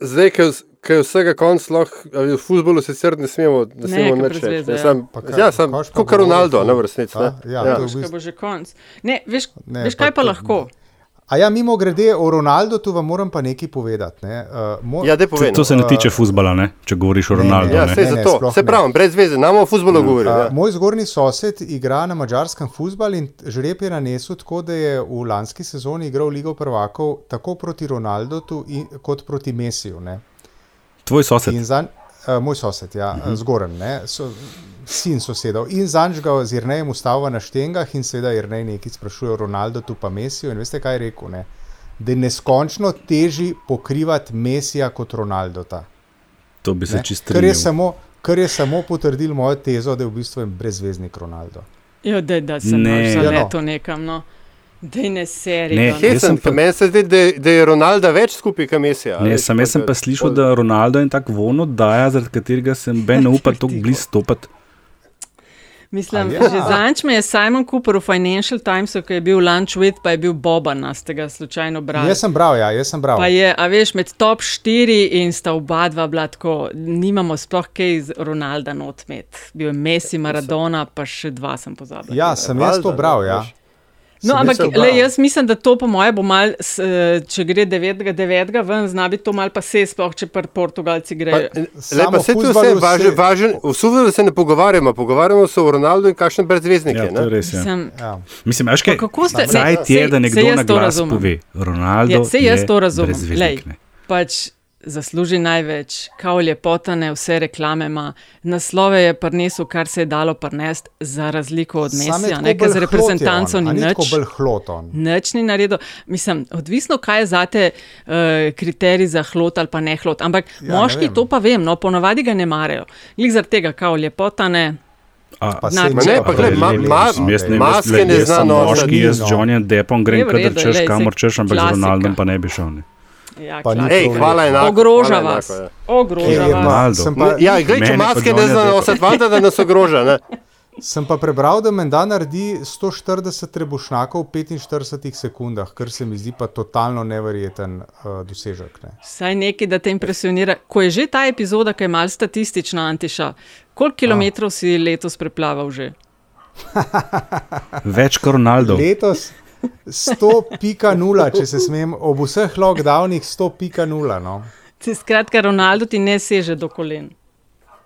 zdaj, ki je vsega konc, lahko v futbolu sicer ne smemo, ne smemo Ne, nič reči. ne. ja. Sam- Pa kaj, Ja, sem kaš pa kot Ronaldo, ful. na vrstnici. A, ja, Ja. to je v bistvu- kaj bo že konc. Ne, veš, Ne, veš pa kaj pa to- lahko? A ja, mimo grede, o Ronaldu tu vam moram pa nekaj povedati. Ne? Uh, mo, Ja, daj povej. To se ne Uh, tiče futbola, ne? če govoriš o ne, Ronaldu. Ja, ne. sej Ne, ne, zato. sploh Se ne. pravi, brez veze, nam o futbolu govorimo. Uh, ja. moj zgornji sosed igra na mačarskem futbalu in žreb je nanesel tako, da je v lanski sezoni igral Ligo prvakov tako proti Ronaldu in, kot proti Messiju. Ne? Tvoj sosed. In Zanj, uh, moj sosed, ja, uh -huh. zgoren, ne, so, sin sosedov. In zanj ga z Irnejem ustava na štengah in seveda Irnej nekaj sprašuje o Ronaldu, tu pa Messiju. In veste, kaj je rekel? Ne? Da je neskončno teži pokrivati Messija kot Ronaldota. To bi se ne. čist Kar je, strinjal. samo, kar je samo potrdil mojo tezo, da je v bistvu en brezveznik Ronaldo. Jo, da, da sem Ne. ne. Ja, no. zaletel nekam. No. Dej ne seri. Ne, no. Jaz sem pa-. Meni se zdi, da, da je Ronaldo več skupaj kot Messi. Ne, sem, jaz sem pa slišal, da Ronaldo je tako von oddaja, zaradi katerega sem ben ne upal tako blizu stopiti. Mislim, ja. ja. že zanč me je Simon Cooper v Financial Timesu, ki je bil lunch with, pa je bil Boban, a ste ga slučajno brali. Jaz sem bral, ja, jaz sem bral. Pa je, a veš, med top 4 in sta oba dva bila tako, nimamo sploh kaj iz Ronalda notmet. Bil je Messi, Maradona, pa še dva sem pozabil. Ja, sem jaz to bral, ja. veš. No, ampak le, jaz mislim, da to po moje bo mal, eh, če gre 9-9 ven, zna biti to mal pa se, sploh če pri Portugalci Pa, grejo. le, pa se tu vse važen, se- važen, v futbolu se ne pogovarjamo, pogovarjamo se o Ronaldu in kakšen brezveznik Ja, je. to je ne. res. Ja. Sem, Ja. Mislim, veš kaj? Pa kako ste- ti je, da nekdo na glas pove. Ronaldo Ja, sej jaz je to razumem. brezveznik, Glej. ne. pač zasluži največ, kao lepotane, vse reklame ima, naslove je prinesel, kar se je dalo prinesti, za razliko od je Messija, ne, ker bolj za hlot reprezentanco je ni tako nič. bolj hloton. Nič ni naredil. Mislim, odvisno, kaj je zate uh, kriterij za hlot ali pa ne hlot. Ampak Ja, ne moški to pa vem, no, ponavadi ga ne marajo. Glede zaradi tega, kao lepotane. A, Pa ne, pa glej, glej, ne vem, maske ne jaz zna sem nositi. moški, jaz z. Johnnyjem Deppom grem, Je kadar redu, češ, glej, kamor češ, ampak z. Ronaldom pa ne bi šel. Ne. Ja. Ej, hvala enako. Ogroža hvala vas. enako, ja. Ogroža je vas. Pa- Ja, glej, če maske ne Johnnyja zna Deppa. nositi, valjda, da nas ogroža. Ne? Sem pa prebral, da menda naredi 140 trebušnjakov v 45 sekundah, kar se mi zdi pa totalno neverjeten uh, dosežek. Ne. Vsaj nekaj, da te impresionira. Ko je že ta epizoda, ki je malce statistična, Antiša, koliko kilometrov si letos preplaval že? Več kot Ronaldo. Letos 100.0, če se smem, ob vseh lockdownih 100.0. No. Skratka, Ronaldo ti ne seže do kolen.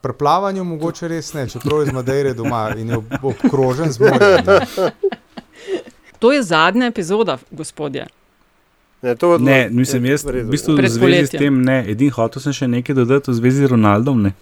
Pri plavanju mogoče res ne, čeprav je z Madeire doma in je ob- obkrožen z morjem. To je zadnja epizoda, gospodje. Ne, to odlo- Ne, mislim, jaz v bistvu v zvezi s tem ne. Edin hotel sem še nekaj dodati v zvezi z Ronaldom. Ne.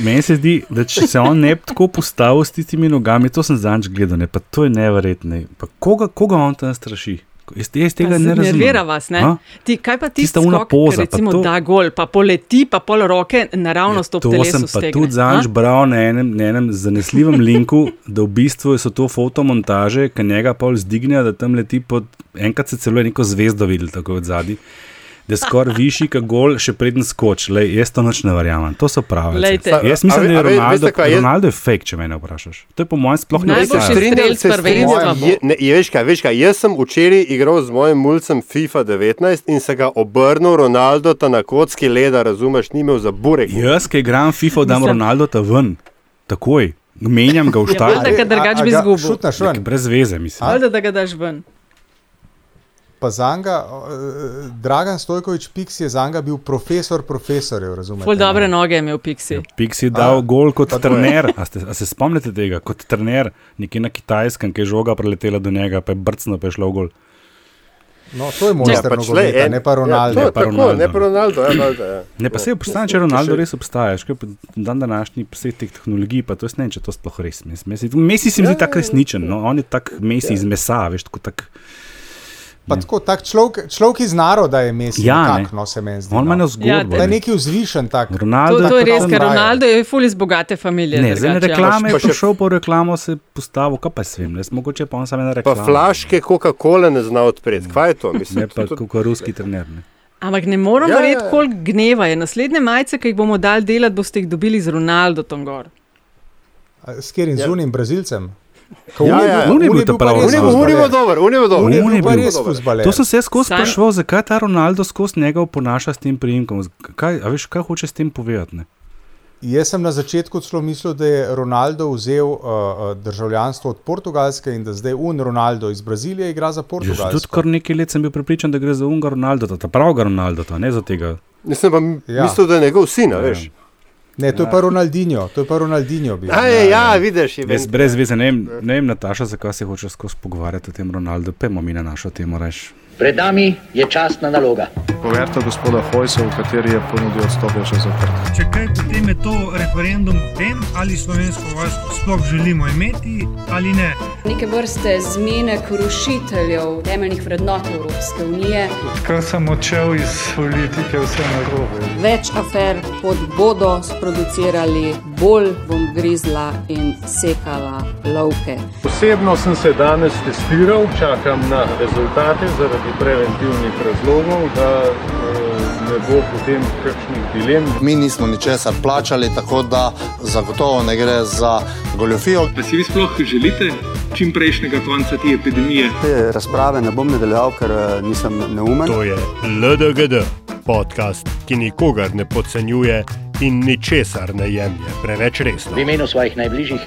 Meni se zdi, da če se on ne bi tako postavil s tistimi nogami, to sem zanj gledal, ne, pa to je neverjetno. Pa Koga, koga on tam straši? Jaz, jaz tega Pa ne razumem. Nervira vas, ne? A? Ti, kaj pa ti skok, poza, pa recimo to- da gol, pa poleti, pa pol roke naravnost ob To telesu sem pa stegne. tudi zanj bral na enem, na enem zanesljivem linku, da v bistvu so to fotomontaže, ki njega pol zdignejo, da tam leti pod. Enkrat se celo je neko zvezdo videl, tako od zadaj. Da je skoraj višji, kot gol, še preden skoč. Lej, jaz to noč ne verjamem. To so pravi. Glejte. Jaz mislim, A da je a ve- Ronaldo, veste Ronaldo je fake, če me ne vprašaš. To je po mojem sploh ne je, veš kaj, veš kaj, jaz sem včeraj igral z mojim mulcem FIFA 19 in se ga obrnil Ronaldo ta na kocki leda, razumeš, ni imel za burek. Jaz, ki igram FIFA, dam Mislim- Ronaldo ta ven. Takoj. Menjam ga v Ja, štar. valjda, ker drugače bi ga izgubil. Brez veze, mislim. Valjda, da ga daš ven. Pa zanga, uh, Dragan Stojkovič Pix je zanga bil profesor profesorjev, razumete? Ful dobre ne? noge je imel Pixi. Pix je dal A, gol kot je. trener. A, ste, a se spomnite tega? Kot trener, nekje na kitajskem, ki je žoga preletela do njega, pa je brcno, pa je šlo gol. No, to je mojster pač nogometa, lej, en- ne pa Ronaldo. Ja, to je pa tako, Ronaldo. ne pa Ronaldo. Ja, valjda, ja. Ne, pa se obstaja, če Ronaldo res obstaja. Škaj, dan današnji vseh teh tehnologij, pa to jaz ne vem, če to sploh res. Mes- Messi, Messi se mi zdi Ja, tako resničen, no? on je tak Messi iz mesa, veš, tako tak. Pa tako, tak človek, človek iz naroda je Messi, Ja, ne. no, se meni zdi. On ima no. zgodbo. Da je ne. neki vzvišen tak. To, Ronaldo to je tako res, ker. Ronaldo je ful iz bogate familije. Ne, zdaj ja. reklame je Pa še- prišel po reklamo, se je postavil, kaj pa svem, ne, mogoče pa on samo ena Pa reklama. flaške Coca-Cola ne zna odpreti. Kaj je to? Mislim, Ne pa to- kot ruski trener. Ne. Ampak ne morem Ja, ja, verjeti, ja. koliko gneva je. Naslednje majice, ki jih bomo dali delati, boste jih dobili z Ronaldo tam gor. A S katerim Ja. zunim Brazilcem? Ko Ja, on je ja, bil- on je on bil ta pa pravi On je bil- dober, on je bil dober. On je bil pa res fuzbaler. To sem se skozi spraševal, zakaj ta Ronaldo skozi njega oponaša s tem priimkom. Kaj, a veš, kaj hoče s tem povedati? Ne? Jaz sem na začetku celo mislil, da je Ronaldo vzel uh, uh, državljanstvo od Portugalske in da zdaj un Ronaldo iz Brazilije igra za Že Portugalsko. tudi kar nekaj let sem bil prepričan, da gre za unga Ronaldo, ta pravega Ronaldo, ne za tega. Nisem pa m- Ja. mislil, da je njegov sin, a veš. Ne, to je pa Ronaldinho, to je pa Ronaldinho bil. A je, ja, vidiš, je Jaz brez veze ne vem, ne vem Nataša, zakaj se hoče skozi pogovarjati o tem Ronaldu, pojmo mi na našo temo reči. Pred nami je častna naloga. Poverta gospoda Hojsa, v kateri je ponudil odstop, je še zaprt. Če kaj, potem je to referendum o tem, ali slovensko vojsko sploh želimo imeti ali ne. neke vrste zmenek rušiteljev temeljnih vrednot Evropske unije. Kar sem odšel iz politike, vse narobe. Več afer, kot bodo sproducirali, bolj bom grizla in sekala lovke. Osebno sem se danes testiral, čakam na rezultate zaradi preventivnih razlogov, da eh, ne bo potem kakšnih dilem. Mi nismo ničesar plačali, tako da zagotovo ne gre za goljofijo. Pa si vi sploh želite čim prejšnjega konca te epidemije? Te razprave ne bom nadaljeval, ker eh, nisem neumen. To je LDGD, podcast, ki nikogar ne podcenjuje in ničesar ne jemlje preveč resno. V imenu svojih najbližjih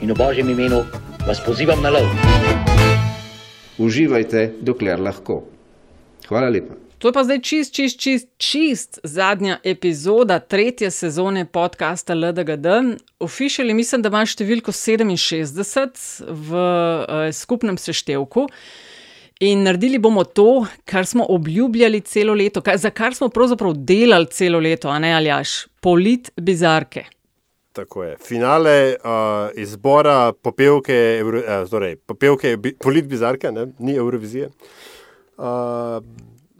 in v božjem imenu vas pozivam na lov. Uživajte, dokler lahko. Hvala lepa. To je pa zdaj čist, čist, čist, čist zadnja epizoda tretje sezone podcasta LDGD. Oficially mislim, da ima številko 67 v uh, skupnem seštevku. In naredili bomo to, kar smo obljubljali celo leto, kar, za kar smo pravzaprav delali celo leto, a ne aljaš, polit bizarke. Tako je. Finale uh, izbora popevke, Euro, uh, torej, popevke bi, Polit Bizarka, ne, ni Eurovizije, uh,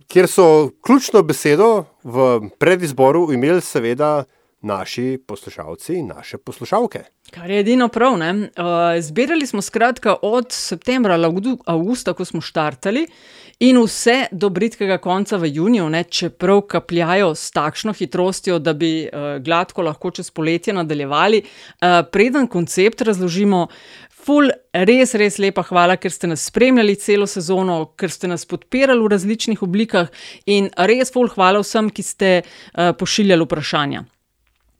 kjer so ključno besedo v predizboru imeli seveda naši poslušalci in naše poslušalke. Kar je edino prav. ne. Uh, zbirali smo skratka od septembra avgu- avgusta, ko smo štartali, in vse do britkega konca v juniju, ne, čeprav kapljajo s takšno hitrostjo, da bi uh, gladko lahko čez poletje nadaljevali. Uh, preden koncept razložimo. Ful, res, res lepa hvala, ker ste nas spremljali celo sezono, ker ste nas podpirali v različnih oblikah, in res ful, hvala vsem, ki ste uh, pošiljali vprašanja.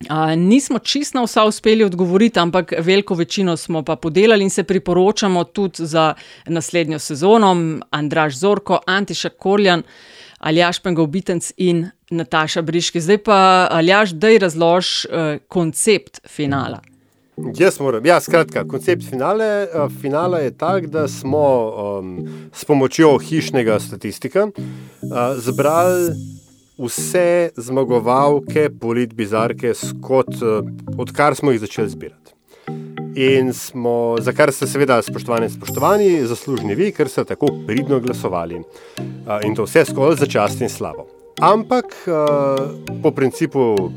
Uh, nismo čist na vsa uspeli odgovoriti, ampak veliko večino smo pa podelali in se priporočamo tudi za naslednjo sezono. Andraš Zorko, Antiša Korjan, Aljaš Pengovitenc in Nataša Briški. Zdaj pa, Aljaš, daj razlož uh, koncept finala. Jaz moram, ja, skratka, koncept finale, uh, finala je tak, da smo um, s pomočjo hišnega statistika uh, zbrali vse zmagovalke polit bizarke, skot, uh, odkar smo jih začeli zbirati. In smo, za kar ste seveda spoštovani in spoštovani, zaslužni vi, ker ste tako pridno glasovali. Uh, in to vse skozi za čast in slavo. Ampak uh, po principu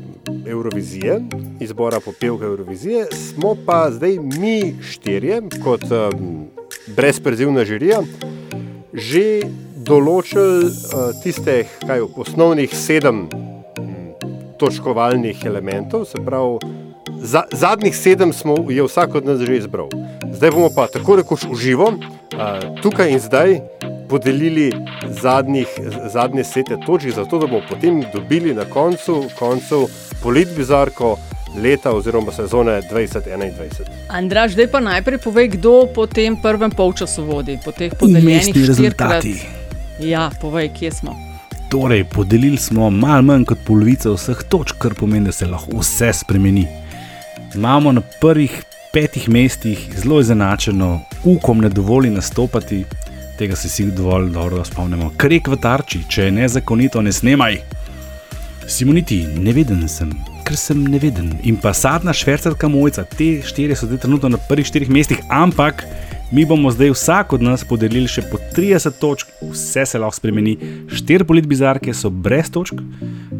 Eurovizije, izbora popevka Eurovizije, smo pa zdaj mi štirje, kot brezprizivna žirija, že določili uh, tistih kaj, osnovnih sedem mm, točkovalnih elementov, se pravi, za, zadnjih sedem smo, je vsak od nas že izbral. Zdaj bomo pa tako rekoč uživo, uh, tukaj in zdaj, podelili zadnjih, zadnje sete točk, zato da bomo potem dobili na koncu, koncu politbizarko leta oziroma sezone 2021. Andraš, zdaj pa najprej povej, kdo po tem prvem polčasu vodi, po teh podeljenih Vmesni štirikrat. rezultati. Ja, povej, kje smo. Torej, podelili smo malo manj kot polovico vseh točk, kar pomeni, da se lahko vse spremeni. Imamo na prvih petih mestih zelo izenačeno, ukom ne dovoli nastopati, tega se vsi dovolj dobro spomnimo. Krek v tarči, če je nezakonito, ne snemaj. Simoniti, neveden sem, ker sem neveden. In pa sadna švercarka mojca, te štiri so zdaj trenutno na prvih štirih mestih, ampak mi bomo zdaj vsak od nas podelili še po 30 točk, vse se lahko spremeni. Štiri politbizarke so brez točk,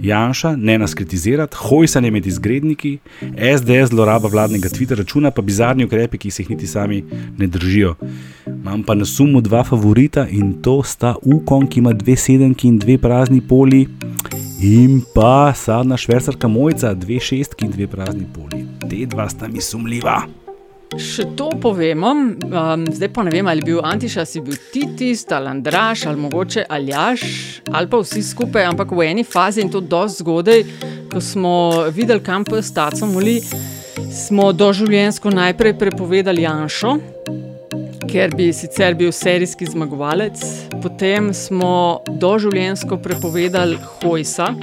Janša ne nas kritizirati, hojsanje med izgredniki, SDS zloraba vladnega Twitter računa, pa bizarni ukrepi, ki se jih niti sami ne držijo. Imam pa na sumu dva favorita in to sta Ukon, ki ima dve sedemki in dve prazni poli, in pa sadna švercarka mojca, dve šestki in dve prazni poli. Te dva sta mi sumljiva. Še to povemo, um, zdaj pa ne vem, ali je bil Antiša, si bil ti tisti, ali Andraš, ali mogoče Aljaš, ali pa vsi skupaj, ampak v eni fazi in to dosti zgodaj, ko smo videli, kam pa stacom moli, smo doživljensko najprej prepovedali Janšo, ker bi sicer bil serijski zmagovalec, potem smo doživljensko prepovedali Hojsa,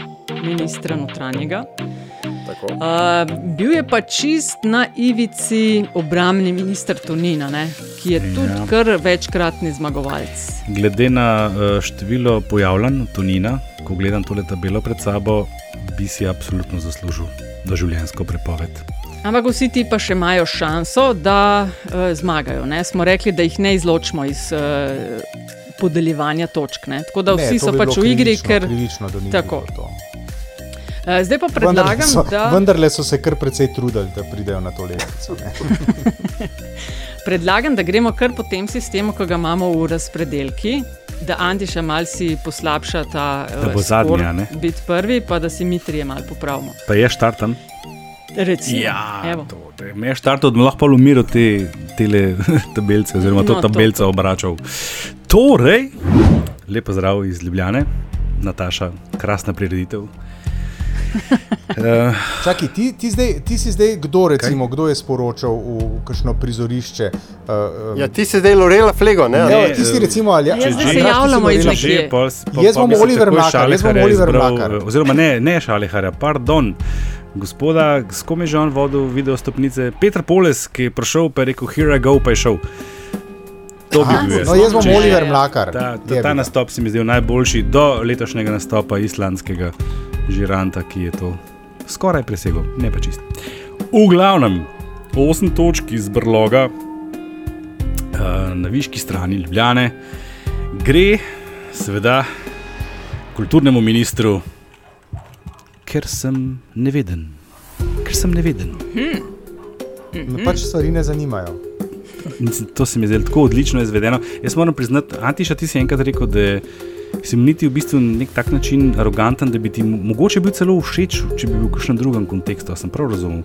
ministra notranjega. Uh, bil je pa čist na ivici obrambni minister Tonina, ne? ki je tudi Ja. kar večkratni zmagovalec. Glede na uh, število pojavljanj Tonina, ko gledam tole tabelo pred sabo, bi si absolutno zaslužil doživljenjsko prepoved. Ampak vsi ti pa še imajo šanso, da uh, zmagajo. Ne? Smo rekli, da jih ne izločimo iz uh, podeljevanja točk. Ne? Tako da Ne, vsi to so bi pač v igri, krivično, ker krivično njih bi tako. to. Uh, zdaj pa predlagam, so, da. vendarle so se kar precej trudili, da pridejo na to lestvico. ne. Predlagam, da gremo kar po tem sistemu, ki ga imamo v razpredelki, da Antiša mal si poslabša ta Da bo uh, zadnji, a ne? biti prvi, pa da si mi trije mal popravimo. Pa je štartan. Recimo, Ja, evo. Me je štartal, da lahko pa umiral te tele tabelce, oziroma to No, to. tabelco obračal. Torej, lepo zdrav iz Ljubljane, Nataša, krasna prireditev. Uh, Čakaj, ti, ti, zdaj, ti si zdaj kdo, recimo, kdo je sporočal v kakšno prizorišče? Uh, Ja, ti si zdaj Lorela Flego, ne? Ne, ti si recimo ali Ja, zdaj se javljamo iz nekje. Jaz bom Oliver Mlakar, jaz bom Oliver Mlakar. eh, Oziroma ne, ne Šaleharja, pardon. Gospoda, s kom je že on vodil video stopnice? Petr Poles, ki je prišel, pa je rekel, here I go, pa je šel. To bi bil jaz. no, jaz bom Če- Oliver Mlakar. Ta, ta, ta bil. nastop se mi zdel najboljši do letošnjega nastopa islandskega žiranta, ki je to skoraj presegel, ne pa čist. V glavnem, 8 točk iz Brloga eh, na viški strani Ljubljane gre, seveda, kulturnemu ministru, ker sem neveden. Ker sem neveden. Me pač stvari ne zanimajo. To se mi zdi tako odlično izvedeno. Jaz moram priznati, Antiša, ti si enkrat rekel, da si mi niti v bistvu na nek tak način aroganten, da bi ti mo- mogoče bil celo všeč, če bi bil v kakšnem drugem kontekstu. A Sem prav razumel?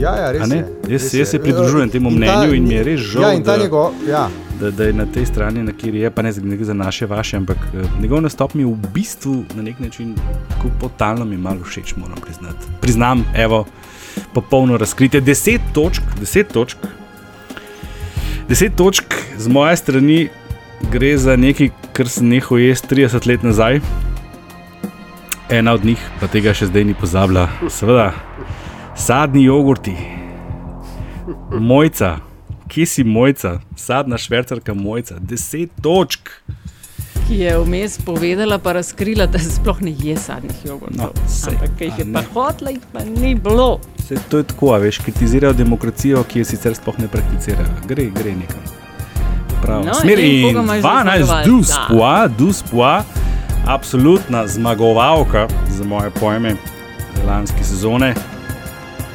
Ja, ja, res je. Jaz- res jaz se pridružujem temu In ta- mnenju in mi je res žal, Ja, in ta da- njegov, ja. Da, da je na tej strani, na kjer je, pa ne za, naše, vaše, ampak eh, njegov nastop mi je v bistvu na nek način tako totalno mi malo všeč, moram priznati. Priznam, evo, popolno razkritje. Deset točk, deset točk. Deset točk z moje strani gre za nekaj, kar sem nehal jesti 30 let nazaj. Ena od njih, pa tega še zdaj ni pozabila, seveda, sadni jogurti, mojca, kje si mojca, sadna švercarka mojca, deset točk. Ki je vmes povedala, pa razkrila, da se sploh ne je sadnih jogurtov. No, sej, Ampak jih je a pa ne. hotla, jih pa ni bilo. Se, to je tako, veš, kritizirajo demokracijo, ki je sicer sploh ne prakticira. Gre, gre nekam. Prav, No, smer in in koga imaš za 12, zmagovalca? duspua, duspua, absolutna zmagovalka za moje pojme lanske sezone.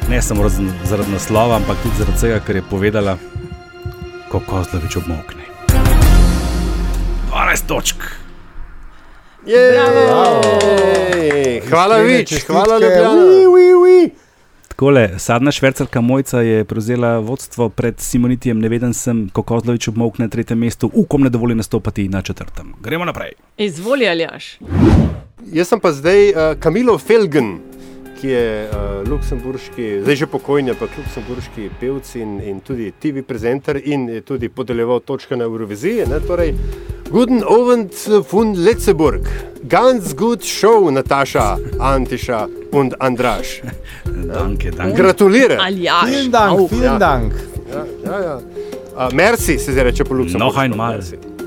Ne samo zaradi naslova, ampak tudi zaradi tega, ker je povedala, kako Kozlovič obmokne. 12 točk. Hvala, Vič, hvala, Ljubljana. Takole, sadna švercarka Mojca je prevzela vodstvo pred Simonitijem, ne veden sem, ko Kozlovič obmokne na tretjem mestu, ukom ne dovoli nastopati na četrtem. Gremo naprej. Izvoli, Aljaš. Jaz sem pa zdaj uh, Kamilo Felgen, ki je uh, luksemburški, zdaj že pokojni, ampak luksemburški pevec in, in tudi TV prezenter in je tudi podeljeval točke na Euroviziji. Ne, torej, Guten Abend von Letzeburg, ganz gut show, Nataša, Antiša und Andraš. Danke, danke. Gratuliram. Aljaš. Vielen Dank, Au, vielen ja. Dank. Ja, ja, ja. Uh, merci se zdaj reče po Luksemburgu. Noch einmal.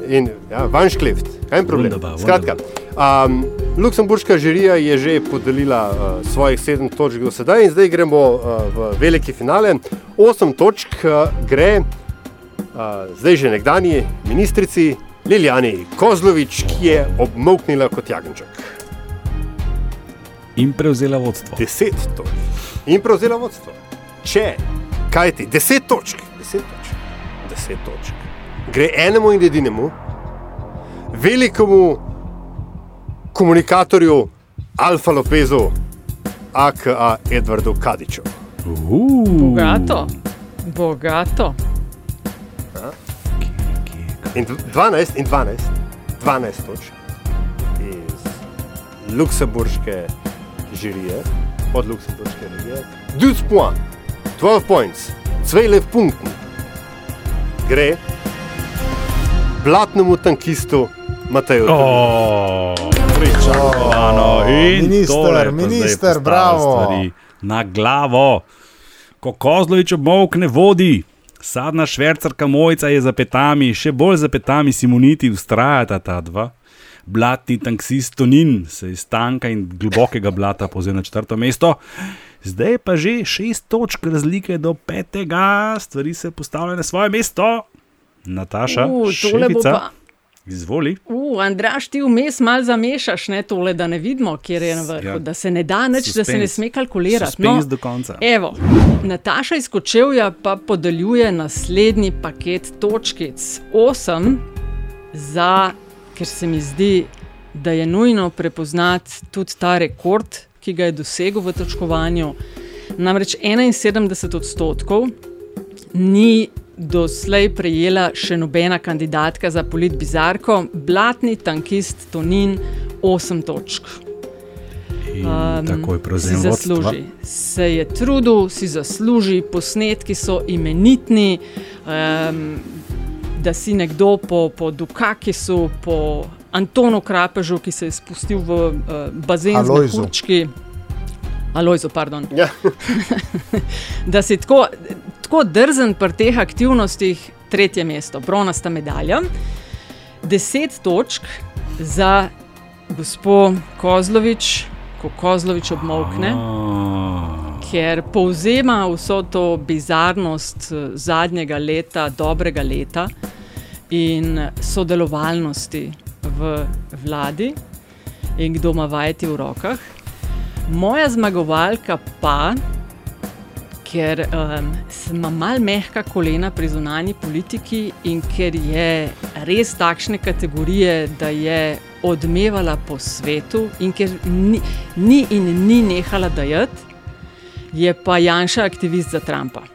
In ja, vanšklift, kaj problem. Wunderbar, Skratka, um, Luksemburška žirija je že podelila uh, svojih sedem točk do sedaj in zdaj gremo uh, v veliki finale. Osem točk uh, gre uh, zdaj že nekdanji ministrici Liljani Kozlovič, ki je obmoknila kot jagenček. In prevzela vodstvo. Deset točk. In prevzela vodstvo. Če, kaj ti, deset točk, deset točk, deset točk. Gre enemu in edinemu, velikemu komunikatorju Alfa Lopezu, aka Edvardu Kadiču. Uh, Bogato. Bogato. Ja. In dv- 12, in 12, 12 točk iz luksemburške žirije, od luksemburške regije. 12 points, 12 points, 12 punkten. Gre blatnemu tankistu Mateju. Oh, pričakovano. In minister, tole minister, bravo. stvari Na glavo, ko Kozlovič obmok ne vodi. Sadna švercarka mojica je za petami, še bolj za petami Simoniti ustrajata ta dva. Blatni tanksist Tonin se iz tanka in globokega blata povzel na četrto mesto. Zdaj pa že šest točk razlike do petega, stvari se postavljajo na svoje mesto. Nataša, U, tole bo šefica, pa- izvoli. Uh, Andraš, ti vmes malo zamešaš ne, tole, da ne vidimo, kje je na vrhu, Ja. da se ne da nič, da se ne sme kalkulirati. Suspenz do konca. Evo, Nataša iz Kočevja pa podeljuje naslednji paket točkic. Osem za, ker se mi zdi, da je nujno prepoznati tudi ta rekord, ki ga je dosegel v točkovanju. Namreč 71 odstotkov ni doslej prejela še nobena kandidatka za polit bizarko, blatni tankist Tonin 8 točk. In Um, takoj si prevzem vodstva. zasluži. Se je trudil, si zasluži, posnetki so imenitni. Um, da si nekdo po, po Dukakisu, po Antonu Krapežu, ki se je spustil v uh, bazen z Alojzu. mehurčki. Alojzo, pardon. Ja. da si tako, tako drzen pri teh aktivnostih, tretje mesto, bronasta medalja. Deset točk za gospod Kozlovič, ko Kozlovič obmokne, ker povzema vso to bizarnost eh, zadnjega leta, dobrega leta in sodelovalnosti v vladi in kdo ima vajeti v rokah. Moja zmagovalka pa, ker um, ima mal mehka kolena pri zunanji politiki in ker je res takšne kategorije, da je odmevala po svetu in ker ni, ni in ni nehala dajati, je pa Janša aktivist za Trumpa.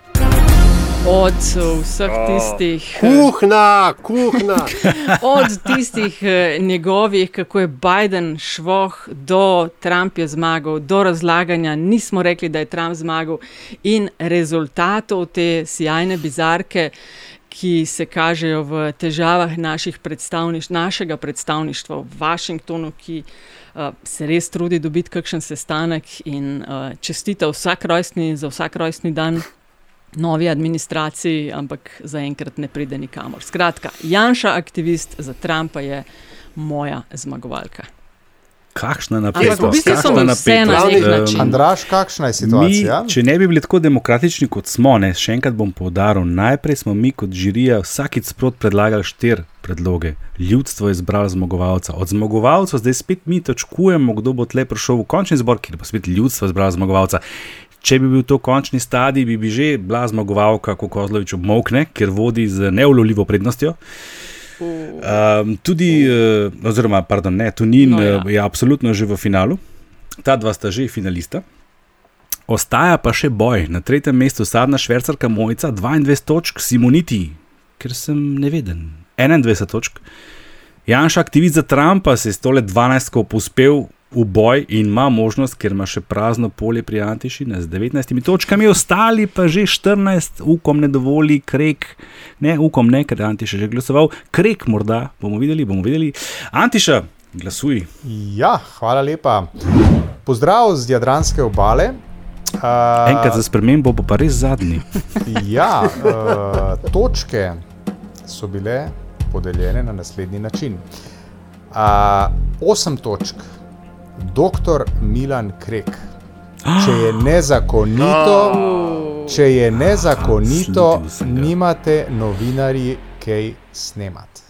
Od vseh tistih. eh, Kuhna, kuhna. Od tistih eh, njegovih, kako je Biden švoh, do Trump je zmagal, do razlaganja, nismo rekli, da je Trump zmagal, in rezultatov te sjajne bizarke, ki se kažejo v težavah naših predstavniš, našega predstavništva v Washingtonu, ki uh, se res trudi dobiti kakšen sestanek in uh, čestita vsak rojstni, za vsak rojstni dan novi administraciji, ampak zaenkrat ne pride nikamor. Skratka, Janša, aktivist za Trumpa, je moja zmagovalka. Kakšna Ampak napetost, v bistvu kakšna na napetost. način. Andraš, kakšna je situacija? Mi, če ne bi bili tako demokratični, kot smo, ne, še enkrat bom poudaril, najprej smo mi kot žirija vsakič sprot predlagali štiri predloge. Ljudstvo je izbralo zmagovalca. Od zmagovalcev zdaj spet mi točkujemo, kdo bo tle prišel v končni zbor, kjer bo spet ljudstvo izbralo zmagovalca. Če bi bil to končni stadij, bi, bi že bila zmagovalka, ko Kozlovič obmokne, ker vodi z neulovljivo prednostjo. Um, tudi, uh, oziroma, pardon, ne, Tunin No, ja. ja. je absolutno že v finalu, ta dva sta že finalista. Ostaja pa še boj. Na tretjem mestu sadna švercarka Mojica, 22 točk, Simoniti, ker sem neveden, 21 točk. Janša, aktivist za Trumpa, se je s tole 12 uspel v boj in ima možnost, ker ima še prazno polje pri Antiši z 19 točkami, ostali pa že 14, ukom ne dovoli, krek, ne, ukom ne, ker je Antiša že glasoval, krek morda, bomo videli, bomo videli. Antiša, glasuj. Ja, hvala lepa. Pozdrav z Jadranske obale. Uh, Enkrat za spremembo bo pa res zadnji. Ja, uh, točke so bile podeljene na naslednji način. Uh, osem točk, doktor Milan Krek. Če je nezakonito, če je nezakonito, nimate novinarji kaj snemati.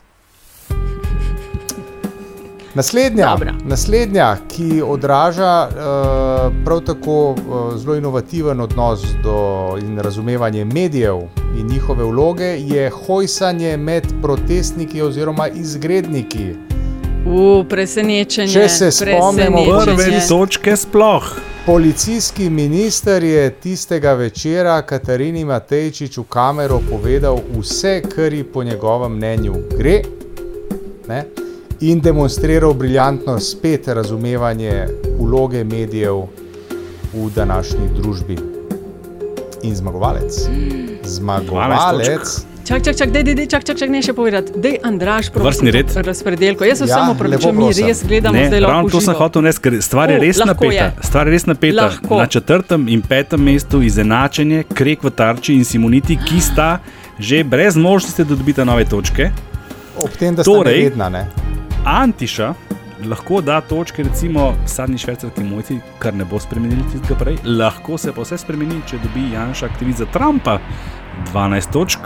Naslednja, Dobra. naslednja, ki odraža uh, prav tako uh, zelo inovativen odnos do in razumevanje medijev in njihove vloge, je hojsanje med protestniki oziroma izgredniki. Presenečenje. Če se spomnimo. Prve točke sploh. Policijski minister je tistega večera Katarini Matejčič v kamero povedal vse, kar ji po njegovem mnenju gre, ne? in demonstriral briljantno spet razumevanje vloge medijev v današnji družbi. In zmagovalec. Zmagovalec. Čak, čak, čak, dej, dej, dej, čak, čak, čak, ne še povedati. Dej, Andraš, prosim. Vrstni red. Razpredelko. Jaz se Ja, samo pravičujem, lepo mi res gledamo Ne, zdaj lahko. ravno to sem živo. hotel reči, ker stvar je O, res lahko napeta. je. Stvar je res napeta. Lahko. Na četrtem in petem mestu izenačenje, Krek v Tarči in Simoniti, ki sta že brez možnosti, da dobita nove točke. Ob tem, da sta Torej, nevedna, ne? Antiša lahko da točke, recimo sadni švercerki mojci, kar ne bo spremenili tistega prej. Lahko se pa vse spremeni, če dobi Janša aktivist za Trumpa 12 točk.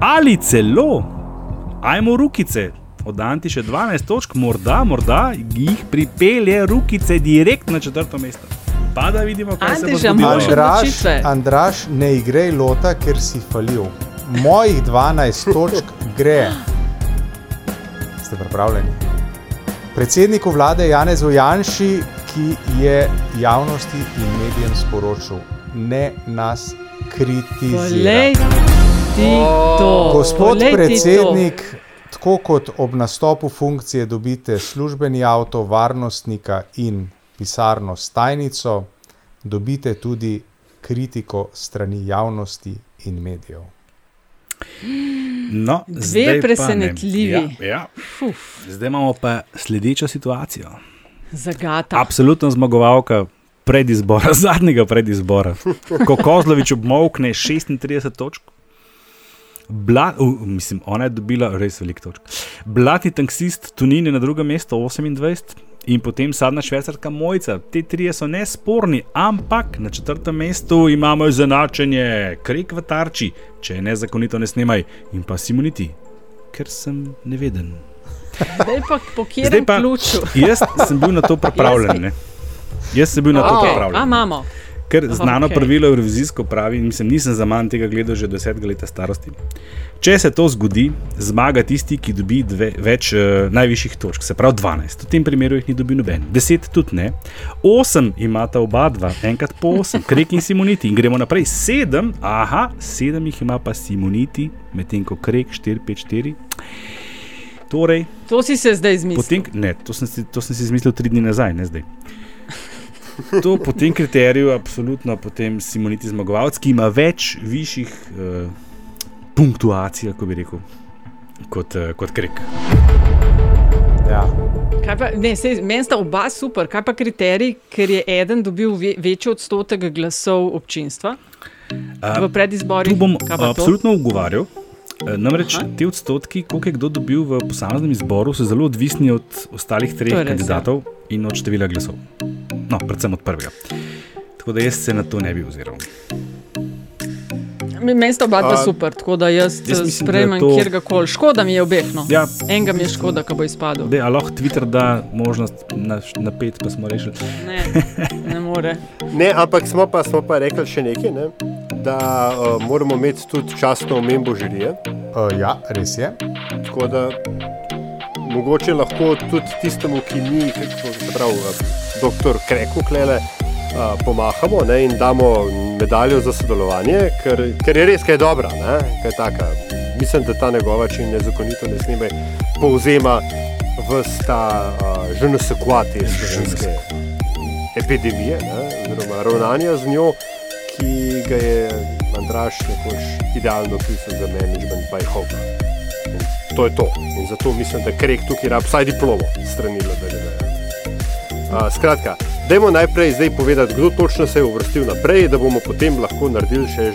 Ali celo, ajmo rukice, od Antiše 12 točk, morda, morda jih pripelje rukice direkt na četrto mesto. Pa da vidimo, kaj se bo zgodilo. odločitve. Andraš, ne igrej lota, ker si falil. Mojih 12 točk gre. Ste pripravljeni? Predsedniku vlade Janezu Janši, ki je javnosti in medijem sporočil, ne nas kritizira. To. Gospod polej ti to. predsednik, tako kot ob nastopu funkcije dobite službeni avto, varnostnika in pisarno s tajnico, dobite tudi kritiko strani javnosti in medijev. No, Dve presenetljivi. Ja, ja. Fuf, Zdaj imamo pa sledečo situacijo. zagata. Absolutno zmagovalka predizbora, zadnjega predizbora. Ko Kozlovič obmokne 36 točk, Bla, uh, mislim, ona je dobila res veliko točk. Blatni taksist Tunin je na drugem mestu 28 in potem sadna švecarka Mojca. Te trije so nesporni, ampak na četrtem mestu imamo izenačenje, krek v tarči, če je nezakonito ne snemaj in pa Simoniti, ker sem neveden. Zdaj pa po kjerem ključu. jaz sem bil na to pripravljen. Ne? Jaz sem bil na to Okay. A pripravljen. imamo. Ker znano Okej. okay. pravilo Eurovizijsko pravi, mislim, nisem za manj tega gledal že do desetega leta starosti. Če se to zgodi, zmaga tisti, ki dobi dve, več uh, najvišjih točk, se pravi 12. V tem primeru jih ni dobil noben, 10 tudi ne. 8 imata oba dva, enkrat po 8, Krek in Simoniti. In gremo naprej, 7, aha, 7 jih ima pa Simoniti, medtem ko Krek 4, 5, 4. Torej, To si se zdaj izmislil. Potem, ne, to sem, si, to sem si izmislil tri dni nazaj, ne zdaj. To po tem kriteriju, absolutno, potem Simoniti zmagovalec, ki ima več višjih uh, punktuacij, kako bi rekel, kot, uh, kot Krek. Ja. Kaj Pa, ne, sej, meni sta oba super, kaj pa kriterij, ker je eden dobil ve, večji odstotek glasov občinstva v predizborih? Tu bom absolutno ugovarjal. Namreč te odstotki, koliko je kdo dobil v posameznem izboru, so zelo odvisni od ostalih treh To je res, ja. kandidatov in od števila glasov. No, predvsem od prvega. Tako da jaz se na to ne bi oziral. Meni sta oba dva super, tako da jaz, jaz mislim, sprejmem to- kjer koli. Škoda mi je obeh. No. Ja. Enega mi je škoda, ko bo izpadel. Dej, a lahko Twitter da možnost na, na pet, pa smo rešili. Ne, ne more. Ne, ampak smo pa, smo pa rekli še nekaj, ne? da uh, moramo imeti tudi časno omembo žirije. Uh, ja, res je. Tako da mogoče lahko tudi tistemu, ki ni, kako se pravi, doktor Kreku klele. Uh, pomahamo ne, in damo medaljo za sodelovanje, ker, ker je res kaj dobra. Ne, kaj taka. Mislim, da ta njegova, če nezakonito ne snime, povzema vsta uh, že nasekvati slovenske epidemije, ne, oziroma ravnanja z njo, ki ga je Andraš nekoč idealno opisal za management by hope. In To je to. In zato mislim, da Krek tukaj rab vsaj diplomo strani LDD. Uh, skratka, dajmo najprej zdaj povedati, kdo točno se je uvrstil naprej, da bomo potem lahko naredili še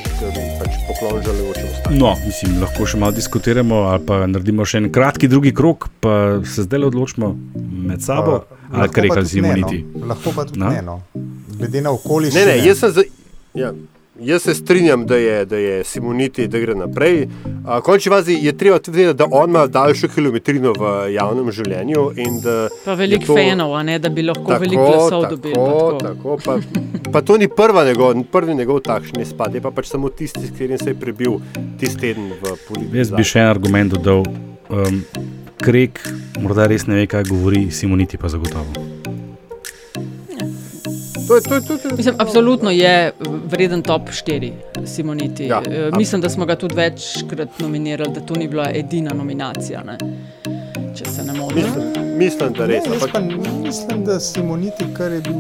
pač poklon žalujočim ostalim. No, mislim, lahko še malo diskutiramo, ali pa naredimo še en kratki drugi krok, pa se zdaj odločimo med sabo, Uh, ali kar rekli tudi ne, Simoniti. No. Lahko pa tudi No. ne. No. Glede na okoliščine. Ne, ne, jaz, sem za, ja, jaz se strinjam, da je, da je Simoniti, da gre naprej. Uh, Končni fazi je treba tudi vedeti, da on ima daljšo kilometrino v javnem življenju. in da Pa veliko to- fanov, a ne, da bi lahko veliko glasov dobili. pa Tako, tako. tako, pa, pa to ni prva njegov, prvi njegov takšen izpad, je pa pač samo tisti, s katerim se je prebil tisti teden v politiki. Jaz bi še en argument dodal. Um, Krek morda res ne ve, kaj govori, Simoniti pa zagotovo. To je, to je, to je, Mislim, absolutno je vreden top 4, Simoniti. Ja, Ja, Mislim, da smo ga tudi večkrat nominirali, da to ni bila edina nominacija. Ne? Če se ne motim. Mislim, mislim, da res. Ne, ampak- pa mislim, da Simoniti, kar je bil.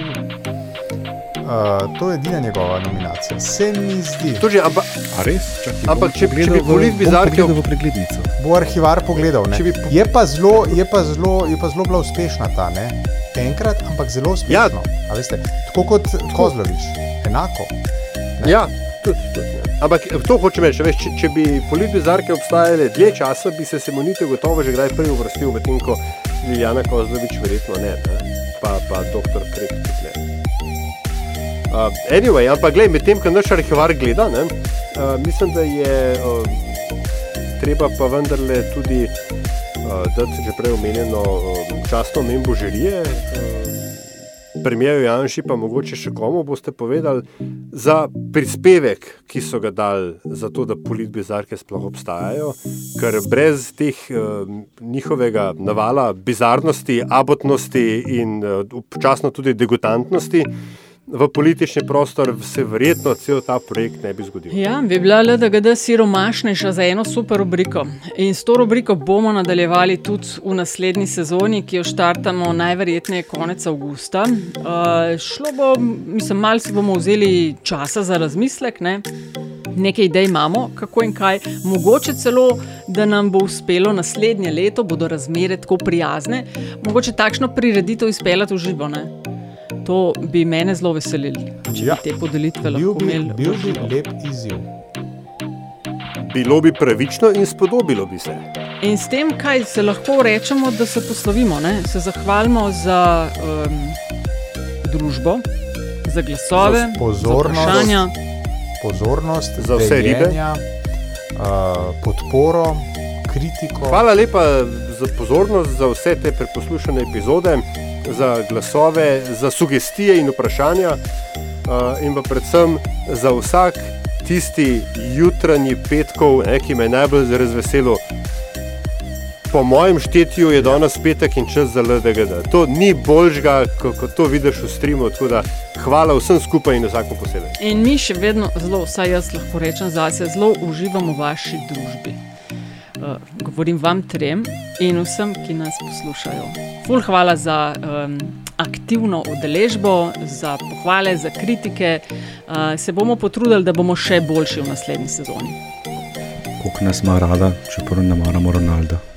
Uh, to je edina njegova nominacija. Se mi zdi. To že, ampak, res? Čakaj, Ampak če- če bi pogledal v- polit bom bizarke v preglednico. Bo arhivar pogledal. ne. Bi po- Je je je pa zelo bila uspešna ta, ne? Enkrat, ampak zelo uspešna. Ja. Veste, tako kot Kozlovič, enako. Ne? Ja. Ampak to hočem reči, veš, če, če bi politbizarke obstajale dlje časa, bi se Simonite gotovo že kdaj prej uvrstil, medtem ko Liljana Kozlovič verjetno ne, ne? Pa, pa doktor Krek tudi ne. Uh, anyway, ampak gledaj, medtem ko naš arhivar gleda, ne, uh, mislim, da je uh, treba pa vendarle tudi uh, dati že prej omenjeno uh, častno omembo žirije. Uh, Premijeju Janši, pa mogoče še komu boste povedali za prispevek, ki so ga dali za to, da politbizarke sploh obstajajo, ker brez teh uh, njihovega navala bizarnosti, abotnosti in uh, občasno tudi degutantnosti v politični prostor se verjetno cel ta projekt ne bi zgodil. Ja, bi bila LDGD siromašnejša za eno super rubriko. In s to rubriko bomo nadaljevali tudi v naslednji sezoni, ki jo štartamo najverjetneje konec avgusta. Uh, šlo bo, mislim, malo si bomo vzeli časa za razmislek. Ne? Nekaj idej imamo, kako in kaj. Mogoče celo, da nam bo uspelo naslednje leto, bodo razmere tako prijazne, mogoče takšno prireditev izpeljati v živo. Ne? To bi mene zelo veselilo, če Ja. bi te podelitve Bil lahko bi, imeli. bil bi lep izziv. Bilo bi pravično in spodobilo bi se. In s tem, kaj se lahko rečemo, da se poslovimo, ne? se zahvalimo za um, družbo, za glasove, Za pozornost. za vprašanja. Pozornost, Za vse ribe. Uh, podporo, kritiko. Hvala lepa za pozornost, za vse te preposlušane epizode, za glasove, za sugestije in vprašanja, uh, in pa predvsem za vsak tisti jutranji petkov, ne, ki me je najbolj razveselil. Po mojem štetju je danes petek in čas za LDGD. To ni boljžga, kot ko to vidiš v streamu. tako da Hvala vsem skupaj in vsakmu posebej. In mi še vedno zelo, vsaj jaz lahko rečem zase, zelo uživamo v vaši družbi. Uh, govorim vam trem in vsem, ki nas poslušajo. Ful, hvala za um, aktivno udeležbo, za pohvale, za kritike. Uh, se bomo potrudili, da bomo še boljši v naslednji sezoni. Koliko nas ima rada, čeprav ne maramo Ronalda.